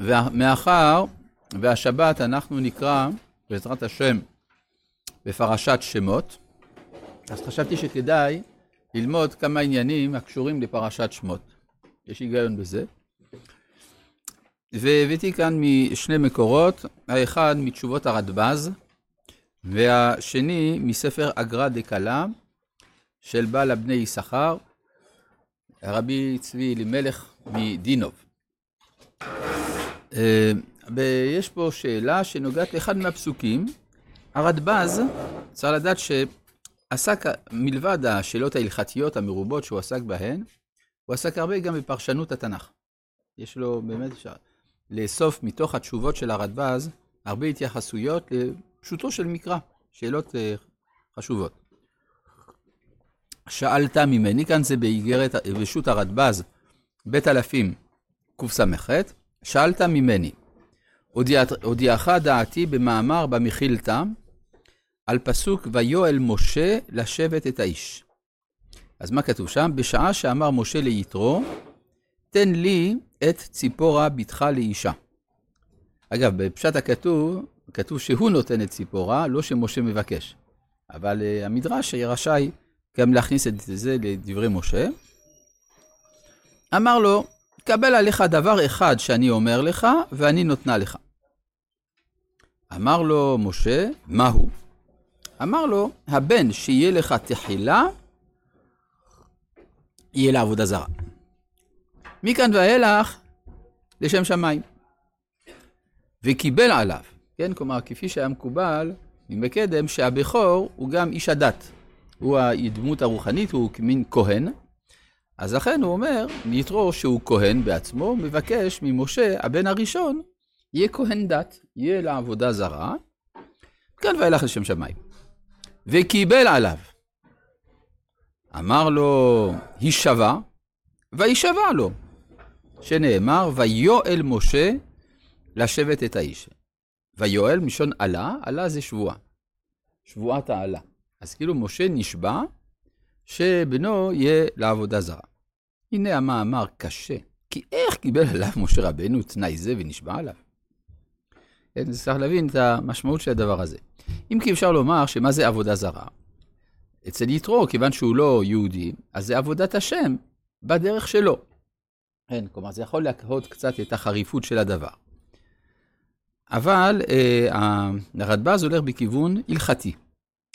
ומאחר והשבת אנחנו נקרא, בעזרת השם, בפרשת שמות, אז חשבתי שכדאי ללמוד כמה עניינים הקשורים לפרשת שמות. יש היגיון בזה. והבאתי כאן משני מקורות, האחד מתשובות הרדב"ז, והשני מספר אגרא דקלה של בעל הבני יששכר, רבי צבי אלימלך מדינוב. אה, יש פה שאלה שנוגעת לאחד מהפסוקים. הרדב"ז, צריך לדעת שעסק, מלבד השאלות ההלכתיות המרובות שהוא עסק בהן, הוא עסק הרבה גם בפרשנות התנ"ך. יש לו באמת אפשר לאסוף מתוך התשובות של הרדב"ז הרבה התייחסויות לפשוטו של מקרא, שאלות אה, חשובות. שאלת ממני, כאן זה באיגרת, רשות הרדב"ז, בית אלפים, קס"ח, שאלת ממני, הודיעך דעתי במאמר במחילתא, על פסוק ויואל משה לשבת את האיש. אז מה כתוב שם? בשעה שאמר משה ליתרו, תן לי את ציפורה בתך לאישה. אגב, בפשט הכתוב, כתוב שהוא נותן את ציפורה, לא שמשה מבקש. אבל uh, המדרש רשאי גם להכניס את זה לדברי משה. אמר לו, קבל עליך דבר אחד שאני אומר לך, ואני נותנה לך. אמר לו משה, מהו? אמר לו, הבן שיהיה לך תחילה, יהיה לעבודה זרה. מכאן ואילך, לשם שמיים. וקיבל עליו, כן? כלומר, כפי שהיה מקובל מקדם, שהבכור הוא גם איש הדת. הוא הדמות הרוחנית, הוא כמין כהן. אז לכן הוא אומר, יתרו שהוא כהן בעצמו, מבקש ממשה, הבן הראשון, יהיה כהן דת, יהיה לעבודה זרה, כאן ואילך לשם שמיים. וקיבל עליו. אמר לו, הישבע, וישבע לו. שנאמר, ויואל משה לשבת את האיש. ויואל מלשון עלה, עלה זה שבועה. שבועת העלה. אז כאילו משה נשבע שבנו יהיה לעבודה זרה. הנה המאמר קשה, כי איך קיבל עליו משה רבנו תנאי זה ונשבע עליו? כן, צריך להבין את המשמעות של הדבר הזה. אם כי אפשר לומר שמה זה עבודה זרה? אצל יתרו, כיוון שהוא לא יהודי, אז זה עבודת השם בדרך שלו. כן, כלומר, זה יכול להקהות קצת את החריפות של הדבר. אבל אה, הרדב"ז הולך בכיוון הלכתי.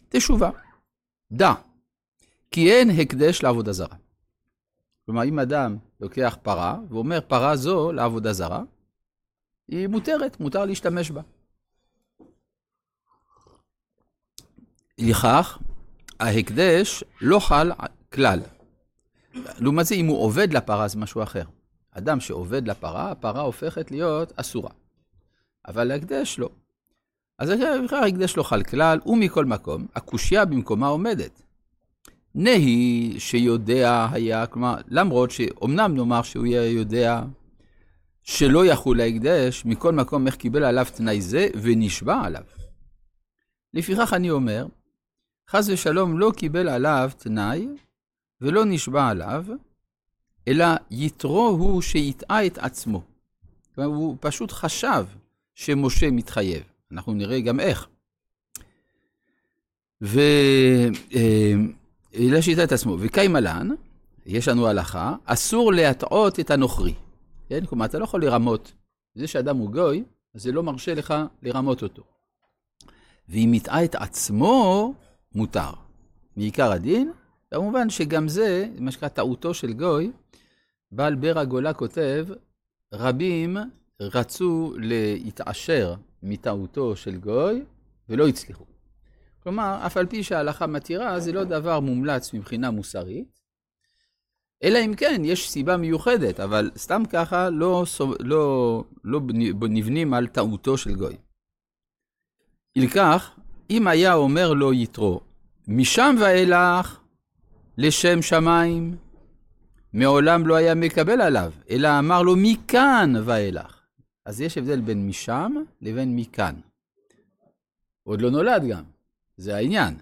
תשובה, דע, כי אין הקדש לעבודה זרה. כלומר, אם אדם לוקח פרה ואומר פרה זו לעבודה זרה, היא מותרת, מותר להשתמש בה. לכך, ההקדש לא חל כלל. לעומת זה, אם הוא עובד לפרה זה משהו אחר. אדם שעובד לפרה, הפרה הופכת להיות אסורה. אבל להקדש לא. אז ההקדש לא חל כלל, ומכל מקום, הקושייה במקומה עומדת. נהי שיודע היה, כלומר, למרות שאומנם נאמר שהוא יהיה יודע שלא יחול ההקדש, מכל מקום איך קיבל עליו תנאי זה ונשבע עליו. לפיכך אני אומר, חס ושלום לא קיבל עליו תנאי ולא נשבע עליו, אלא יתרו הוא שיטעה את עצמו. כלומר, הוא פשוט חשב שמשה מתחייב. אנחנו נראה גם איך. ואלה שיטה את עצמו. וקיימלן, יש לנו הלכה, אסור להטעות את הנוכרי. כן? כלומר, אתה לא יכול לרמות. זה שאדם הוא גוי, אז זה לא מרשה לך לרמות אותו. ואם יטעה את עצמו, מותר. מעיקר הדין, כמובן שגם זה, מה שנקרא טעותו של גוי, בעל בר הגולה כותב, רבים רצו להתעשר מטעותו של גוי ולא הצליחו. כלומר, אף על פי שההלכה מתירה, זה לא דבר מומלץ מבחינה מוסרית, אלא אם כן יש סיבה מיוחדת, אבל סתם ככה לא, לא, לא נבנים על טעותו של גוי. ילקח, אם היה אומר לו יתרו, משם ואילך לשם שמיים, מעולם לא היה מקבל עליו, אלא אמר לו מכאן ואילך. אז יש הבדל בין משם לבין מכאן. עוד לא נולד גם, זה העניין.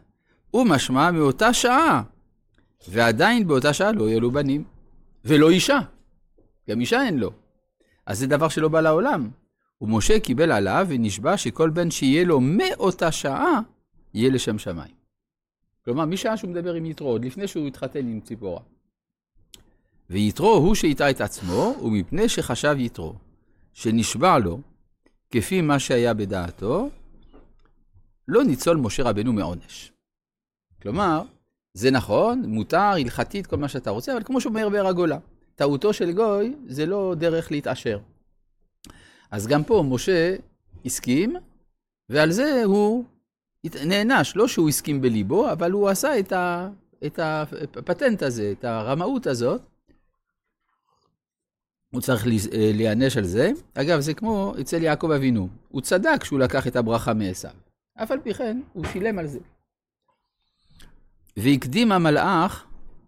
הוא משמע מאותה שעה, ועדיין באותה שעה לא יהיו לו בנים, ולא אישה. גם אישה אין לו. אז זה דבר שלא בא לעולם. ומשה קיבל עליו ונשבע שכל בן שיהיה לו מאותה שעה, יהיה לשם שמיים. כלומר, משעה שהוא מדבר עם יתרו, עוד לפני שהוא התחתן עם ציפורה. ויתרו הוא שהטעה את עצמו, ומפני שחשב יתרו, שנשבע לו, כפי מה שהיה בדעתו, לא ניצול משה רבנו מעונש. כלומר, זה נכון, מותר, הלכתית, כל מה שאתה רוצה, אבל כמו שאומר באר הגולה, טעותו של גוי זה לא דרך להתעשר. אז גם פה משה הסכים, ועל זה הוא נענש, לא שהוא הסכים בליבו, אבל הוא עשה את, ה, את הפטנט הזה, את הרמאות הזאת. הוא צריך להיענש על זה. אגב, זה כמו אצל יעקב אבינו. הוא צדק שהוא לקח את הברכה מעשיו. אף על פי כן, הוא שילם על זה. והקדים המלאך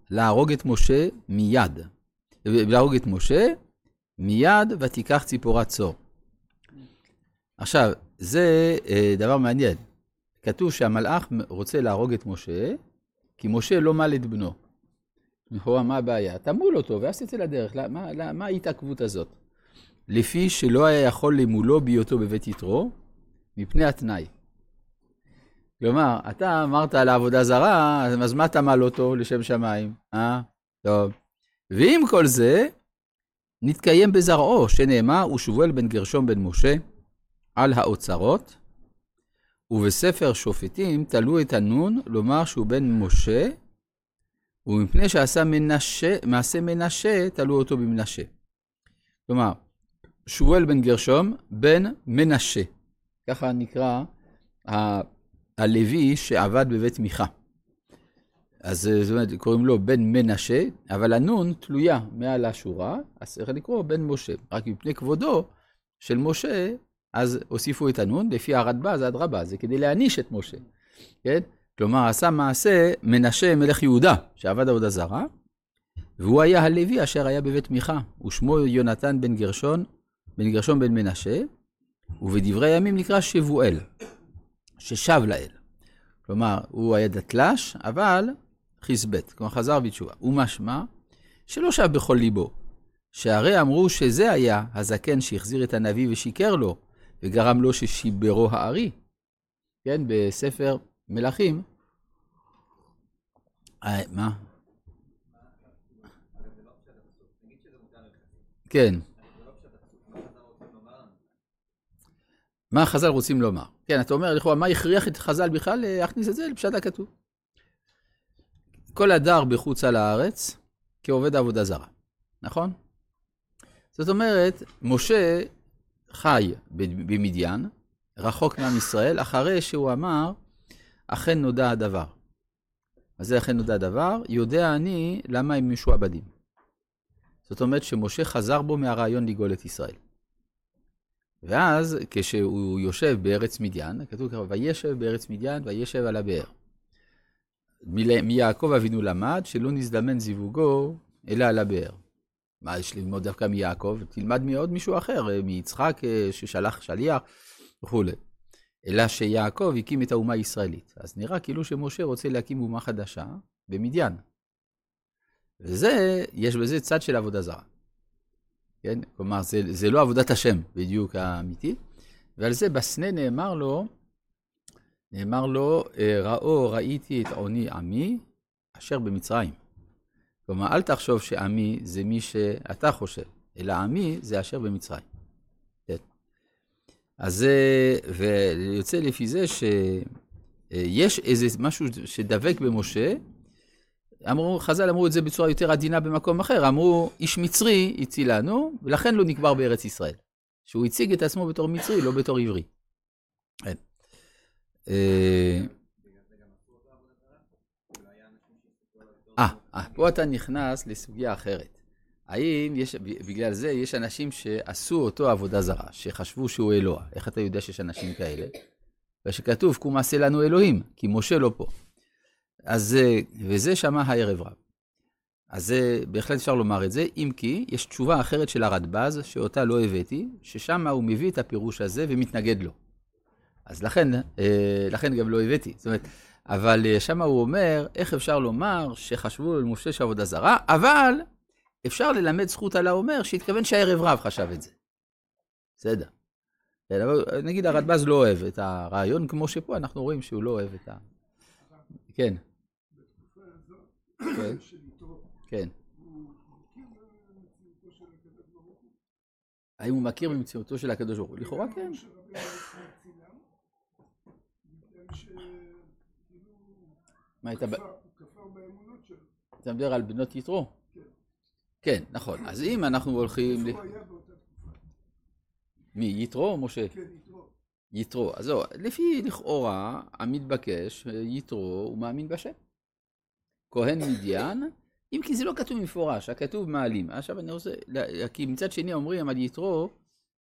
להרוג את משה מיד. להרוג את משה מיד ותיקח ציפורת צור. עכשיו, זה אה, דבר מעניין. כתוב שהמלאך רוצה להרוג את משה, כי משה לא מל את בנו. לכאורה, מה הבעיה? תמול אותו תצא לדרך. מה, מה ההתעכבות הזאת? לפי שלא היה יכול למולו בהיותו בבית יתרו, מפני התנאי. כלומר, אתה אמרת על העבודה זרה, אז מה אתה מל אותו לשם שמיים? אה? טוב. ועם כל זה, נתקיים בזרעו, שנאמר, ושבואל בן גרשום בן משה, על האוצרות, ובספר שופטים תלו את הנון לומר שהוא בן משה, ומפני שעשה מנשה, מעשה מנשה, תלו אותו במנשה. כלומר, שמואל בן גרשום, בן מנשה. ככה נקרא הלוי שעבד בבית מיכה. אז זאת אומרת, קוראים לו בן מנשה, אבל הנון תלויה מעל השורה, אז צריך לקרוא בן משה. רק מפני כבודו של משה, אז הוסיפו את הנון, לפי הרדב"א זה אדרבה, זה כדי להעניש את משה, כן? כלומר, עשה מעשה מנשה מלך יהודה, שעבד עבודה זרה, והוא היה הלוי אשר היה בבית מיכה, ושמו יונתן בן גרשון, בן גרשון בן מנשה, ובדברי הימים נקרא שבואל, ששב לאל. כלומר, הוא היה דתל"ש, אבל חיסבט, כלומר חזר בתשובה. ומשמע שלא שב בכל ליבו, שהרי אמרו שזה היה הזקן שהחזיר את הנביא ושיקר לו, וגרם לו ששיברו הארי. כן, בספר מלכים. אה, מה? כן. מה חז"ל רוצים לומר? כן, אתה אומר לכאורה, מה הכריח את חז"ל בכלל להכניס את זה לפשט הכתוב? כל הדר בחוץ על הארץ כעובד עבודה זרה, נכון? זאת אומרת, משה חי במדיין, רחוק מעם ישראל, אחרי שהוא אמר, אכן נודע הדבר. אז זה אכן נודע הדבר, יודע אני למה הם משועבדים. זאת אומרת שמשה חזר בו מהרעיון לגאול את ישראל. ואז כשהוא יושב בארץ מדיין, כתוב ככה, וישב בארץ מדיין וישב על הבאר. מיעקב אבינו למד שלא נזדמן זיווגו אלא על הבאר. מה יש ללמוד דווקא מיעקב? תלמד מעוד מישהו אחר, מיצחק אה, ששלח שליח וכולי. אלא שיעקב הקים את האומה הישראלית. אז נראה כאילו שמשה רוצה להקים אומה חדשה במדיין. וזה, יש בזה צד של עבודה זרה. כן? כלומר, זה, זה לא עבודת השם בדיוק האמיתי, ועל זה בסנה נאמר לו, נאמר לו, אה, ראו ראיתי את עוני עמי אשר במצרים. כלומר, אל תחשוב שעמי זה מי שאתה חושב, אלא עמי זה אשר במצרים. כן. אז זה, ויוצא לפי זה שיש איזה משהו שדבק במשה, אמרו, חז"ל אמרו את זה בצורה יותר עדינה במקום אחר, אמרו, איש מצרי הצילנו, ולכן לא נקבר בארץ ישראל. שהוא הציג את עצמו בתור מצרי, לא בתור עברי. כן. אה, אה, פה אתה נכנס לסוגיה אחרת. האם יש, בגלל זה יש אנשים שעשו אותו עבודה זרה, שחשבו שהוא אלוה. איך אתה יודע שיש אנשים כאלה? ושכתוב, קום עשה לנו אלוהים, כי משה לא פה. אז, וזה שמע הערב רב. אז בהחלט אפשר לומר את זה, אם כי יש תשובה אחרת של הרדב"ז, שאותה לא הבאתי, ששם הוא מביא את הפירוש הזה ומתנגד לו. אז לכן, אה, לכן גם לא הבאתי. זאת אומרת, אבל אה, שם הוא אומר, איך אפשר לומר שחשבו על משה שעבודה זרה, אבל אפשר ללמד זכות על האומר שהתכוון שהערב רב חשב את זה. בסדר. כן, אבל נגיד הרדב"ז לא אוהב את הרעיון, כמו שפה אנחנו רואים שהוא לא אוהב את ה... כן. כן. כן. האם הוא מכיר במציאותו של הקדוש ברוך הוא? לכאורה כן. מה הייתה... אתה מדבר על בנות יתרו? כן. כן, נכון. אז אם אנחנו הולכים... מי, יתרו או משה? כן, יתרו. יתרו. אז זהו, לפי לכאורה המתבקש, יתרו, הוא מאמין בשם. כהן מדיין, אם כי זה לא כתוב במפורש, הכתוב מעלים. עכשיו אני רוצה, כי מצד שני אומרים על יתרו,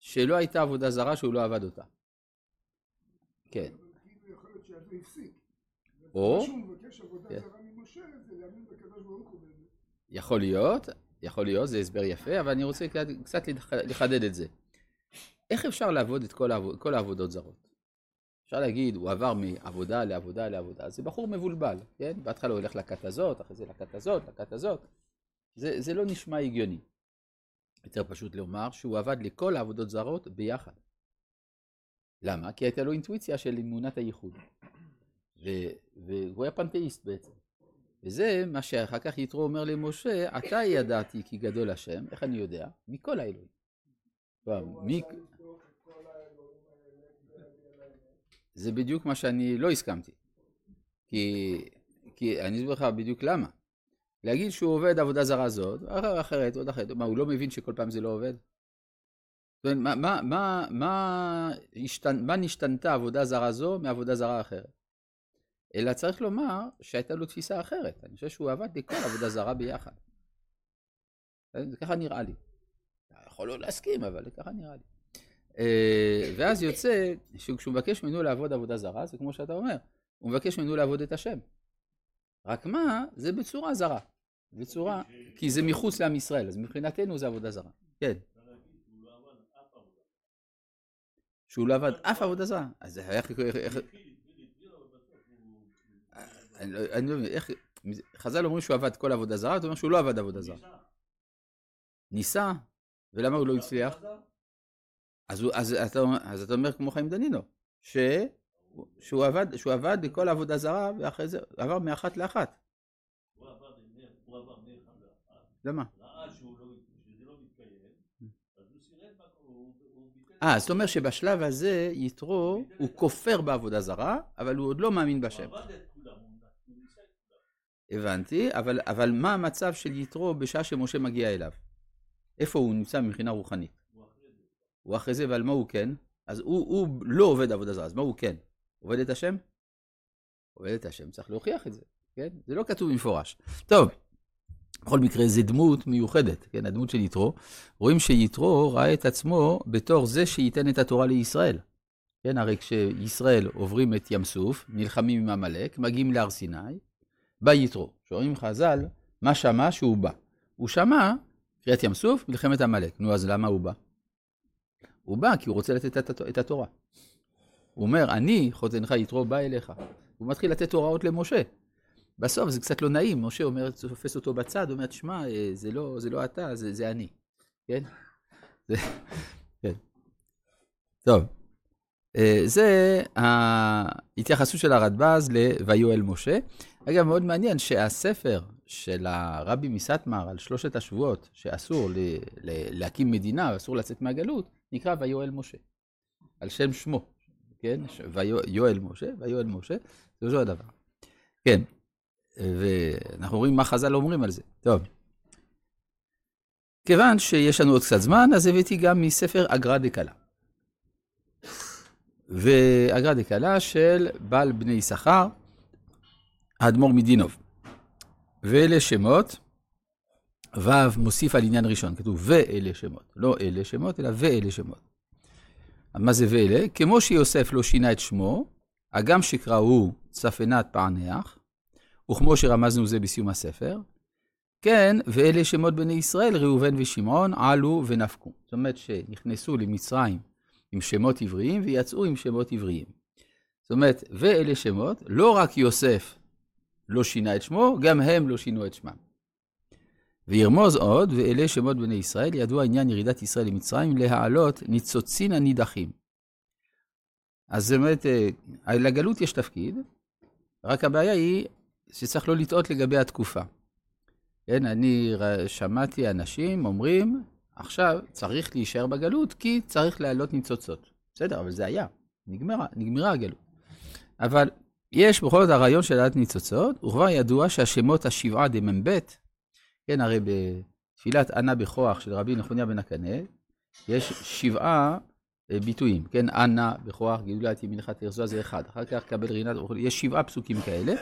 שלא הייתה עבודה זרה שהוא לא עבד אותה. כן. או... כן. יכול להיות, יכול להיות, זה הסבר יפה, אבל אני רוצה קצת לחדד את זה. איך אפשר לעבוד את כל, העבוד, כל העבודות זרות? אפשר להגיד, הוא עבר מעבודה לעבודה לעבודה, זה בחור מבולבל, כן? בהתחלה הוא הולך לכת הזאת, אחרי זה לכת הזאת, לכת הזאת. זה, זה לא נשמע הגיוני. יותר פשוט לומר שהוא עבד לכל העבודות זרות ביחד. למה? כי הייתה לו אינטואיציה של אמונת הייחוד. ו- והוא היה פנתאיסט בעצם. וזה מה שאחר כך יתרו אומר למשה, אתה ידעתי כי גדול השם, איך אני יודע? מכל האלוהים. מי... זה בדיוק מה שאני לא הסכמתי. כי, כי אני אסביר לך בדיוק למה. להגיד שהוא עובד עבודה זרה זאת, אחרת, עוד אחרת, מה, הוא לא מבין שכל פעם זה לא עובד? מה, מה, מה, מה, השתנ... מה נשתנתה עבודה זרה זו מעבודה זרה אחרת? אלא צריך לומר שהייתה לו תפיסה אחרת. אני חושב שהוא עבד לכל עבודה זרה ביחד. ככה נראה לי. יכול לא להסכים, אבל ככה נראה לי. אה, ואז יוצא שכשהוא מבקש ממנו לעבוד עבודה זרה, זה כמו שאתה אומר, הוא מבקש ממנו לעבוד את השם. רק מה, זה בצורה זרה. בצורה, כי זה מחוץ לעם ישראל, אז מבחינתנו זה עבודה זרה. כן. שהוא לא עבד אף עבודה זרה. אז איך... אני לא מבין, איך... חז"ל אומרים שהוא עבד כל עבודה זרה, אתה אומר שהוא לא עבד עבודה זרה. ניסה, ולמה הוא לא הצליח? אז, הוא, אז, אתה, אז אתה אומר כמו חיים דנינו, ש, שהוא עבד, שהוא עבד בכל עבודה זרה, ואחרי זה עבר מאחת לאחת. הוא עבר מאחת לאחת. למה? ראה שהוא לא, שזה לא מתקיים, אז הוא סירב, הוא ביטל... אה, זאת אומרת שבשלב הזה יתרו, הוא כופר בעבודה זרה, אבל הוא עוד לא מאמין בשם. הוא עבד הוא. הבנתי, אבל, אבל מה המצב של יתרו בשעה שמשה מגיע אליו? איפה הוא נמצא מבחינה רוחנית? הוא אחרי זה, ועל מה הוא כן? אז הוא, הוא לא עובד עבודה זרה, אז מה הוא כן? עובד את השם? עובד את השם, צריך להוכיח את זה, כן? זה לא כתוב במפורש. טוב, בכל מקרה, זו דמות מיוחדת, כן? הדמות של יתרו. רואים שיתרו ראה את עצמו בתור זה שייתן את התורה לישראל. כן, הרי כשישראל עוברים את ים סוף, נלחמים עם עמלק, מגיעים להר סיני, בא יתרו. שואלים חז"ל, מה שמע שהוא בא? הוא שמע קריאת ים סוף, מלחמת עמלק. נו, אז למה הוא בא? הוא בא כי הוא רוצה לתת את התורה. הוא אומר, אני, חותנך יתרו, בא אליך. הוא מתחיל לתת הוראות למשה. בסוף זה קצת לא נעים, משה אומר, תופס אותו בצד, אומר, תשמע, אה, זה לא, זה לא אתה, זה, זה אני. כן? כן. טוב. אה, זה ההתייחסות של הרדב"ז ל"ויואל משה". אגב, מאוד מעניין שהספר של הרבי מסטמר על שלושת השבועות, שאסור להקים מדינה, אסור לצאת מהגלות, נקרא ויואל משה. על שם שמו, כן? ויואל משה, ויואל משה, זה אותו הדבר. כן, ואנחנו רואים מה חז"ל אומרים על זה. טוב. כיוון שיש לנו עוד קצת זמן, אז הבאתי גם מספר אגרא דקלה. ואגרא דקלה של בעל בני יששכר, האדמו"ר מדינוב. ואלה שמות, ו' מוסיף על עניין ראשון, כתוב ואלה שמות, לא אלה שמות, אלא ואלה שמות. מה זה ואלה? כמו שיוסף לא שינה את שמו, הגם שקראו צפנת פענח, וכמו שרמזנו זה בסיום הספר, כן, ואלה שמות בני ישראל, ראובן ושמעון, עלו ונפקו. זאת אומרת שנכנסו למצרים עם שמות עבריים ויצאו עם שמות עבריים. זאת אומרת, ואלה שמות, לא רק יוסף לא שינה את שמו, גם הם לא שינו את שמם. וירמוז עוד, ואלה שמות בני ישראל, ידוע עניין ירידת ישראל למצרים, להעלות ניצוצין הנידחים. אז זאת אומרת, אה, לגלות יש תפקיד, רק הבעיה היא שצריך לא לטעות לגבי התקופה. כן, אני שמעתי אנשים אומרים, עכשיו צריך להישאר בגלות כי צריך להעלות ניצוצות. בסדר, אבל זה היה, נגמרה, נגמרה הגלות. אבל יש בכל זאת הרעיון של העלאת ניצוצות, וכבר ידוע שהשמות השבעה דמ"ב, כן, הרי בתפילת ענה בכוח של רבי נחוניה בן הקנה, יש שבעה אה, ביטויים, כן, ענה בכוח, גאולת ימינך תרזוע זה אחד, אחר כך קבל רינת וכו', יש שבעה פסוקים כאלה.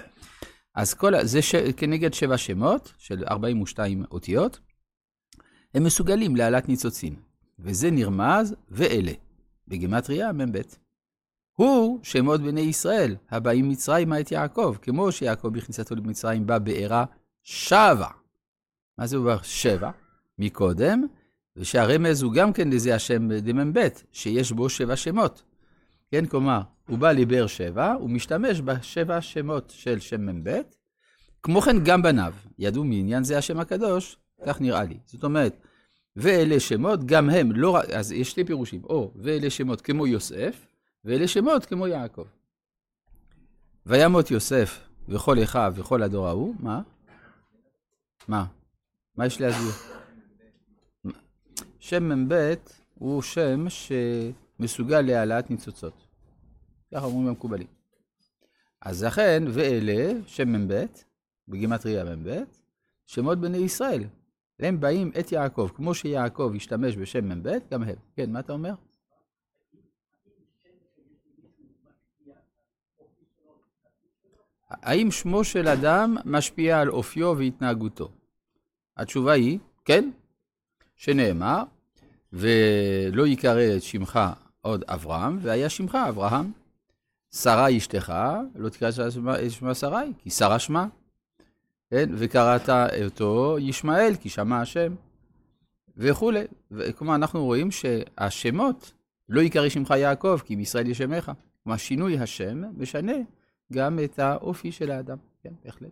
אז כל, זה ש... כנגד שבע שמות של 42 אותיות, הם מסוגלים להעלאת ניצוצין, וזה נרמז ואלה, בגימטריה מ"ב. הוא שמות בני ישראל, הבאים מצרימה את יעקב, כמו שיעקב בכניסתו למצרים בא בעירה שבה. מה זה אומר שבע? מקודם, ושהרמז הוא גם כן לזה השם דמ"ב, שיש בו שבע שמות. כן, כלומר, הוא בא לבאר שבע, הוא משתמש בשבע שמות של שם מ"ב, כמו כן גם בניו. ידעו מעניין זה השם הקדוש, כך נראה לי. זאת אומרת, ואלה שמות, גם הם, לא רק, אז יש שתי פירושים, או ואלה שמות כמו יוסף, ואלה שמות כמו יעקב. וימות יוסף וכל אחיו וכל הדור ההוא, מה? מה? מה יש להסביר? שם מ"ב הוא שם שמסוגל להעלאת ניצוצות. ככה אומרים המקובלים. אז לכן, ואלה, שם מ"ב, בגימטריה מ"ב, שמות בני ישראל. הם באים את יעקב, כמו שיעקב השתמש בשם מ"ב, גם הם. כן, מה אתה אומר? האם שמו של אדם משפיע על אופיו והתנהגותו? התשובה היא, כן, שנאמר, ולא ייקרא את שמך עוד אברהם, והיה שמך אברהם. שרה אשתך, לא תקרא את שמה- שרי, כי שרה שמה. כן, וקראת אותו ישמעאל, כי שמע השם, וכולי. כלומר, אנחנו רואים שהשמות, לא ייקרא שמך יעקב, כי בישראל ישמך. כלומר, שינוי השם משנה גם את האופי של האדם. כן, בהחלט.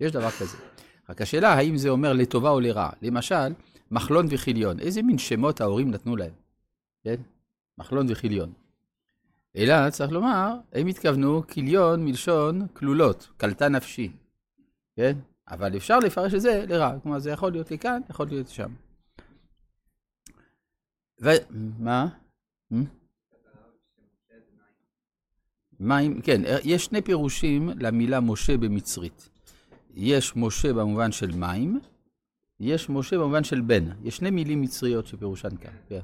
יש דבר כזה. רק השאלה, האם זה אומר לטובה או לרעה? למשל, מחלון וחיליון, איזה מין שמות ההורים נתנו להם? כן? מחלון וחיליון. אלא, צריך לומר, הם התכוונו כיליון מלשון כלולות, קלטה נפשי. כן? אבל אפשר לפרש את זה לרעה. כלומר, זה יכול להיות לכאן, יכול להיות שם. ו... מה? מים, כן, יש שני פירושים למילה משה במצרית. יש משה במובן של מים, יש משה במובן של בן. יש שני מילים מצריות שפירושן כאן. כן.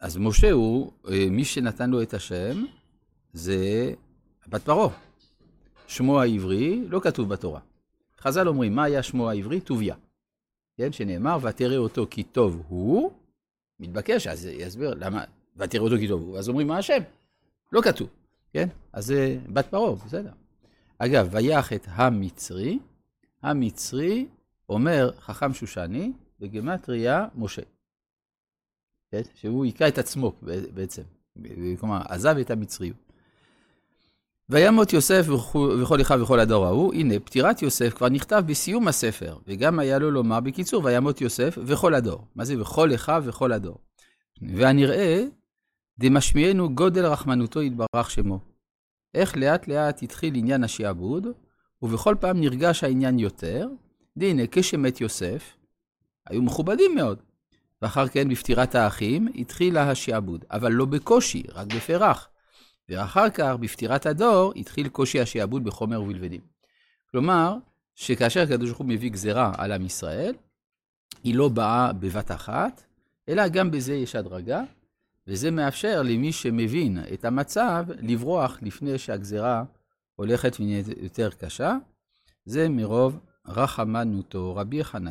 אז משה הוא, אה, מי שנתן לו את השם, זה בת פרעה. שמו העברי לא כתוב בתורה. חז"ל אומרים, מה היה שמו העברי? טוביה. כן, שנאמר, ותראה אותו כי טוב הוא, מתבקש, אז יסביר למה, ותראה אותו כי טוב הוא, אז אומרים, מה השם? לא כתוב, כן? אז זה בת פרעה, בסדר. אגב, ויח את המצרי, המצרי אומר חכם שושני, בגמטריה משה. כן? שהוא היכה את עצמו בעצם, כלומר, עזב את המצריות. וימות יוסף וכל אחיו וכל הדור ההוא, הנה, פטירת יוסף כבר נכתב בסיום הספר, וגם היה לו לומר בקיצור, וימות יוסף וכל הדור. מה זה וכל אחיו וכל הדור? והנראה, דמשמיענו גודל רחמנותו יתברך שמו. איך לאט לאט התחיל עניין השעבוד, ובכל פעם נרגש העניין יותר, והנה, כשמת יוסף, היו מכובדים מאוד. ואחר כן, בפטירת האחים, התחילה השעבוד, אבל לא בקושי, רק בפרח. ואחר כך, בפטירת הדור, התחיל קושי השעבוד בחומר ובלבדים. כלומר, שכאשר הקדוש ברוך הוא מביא גזרה על עם ישראל, היא לא באה בבת אחת, אלא גם בזה יש הדרגה, וזה מאפשר למי שמבין את המצב לברוח לפני שהגזרה הולכת ונהיית יותר קשה. זה מרוב רחמנותו. רבי חנן.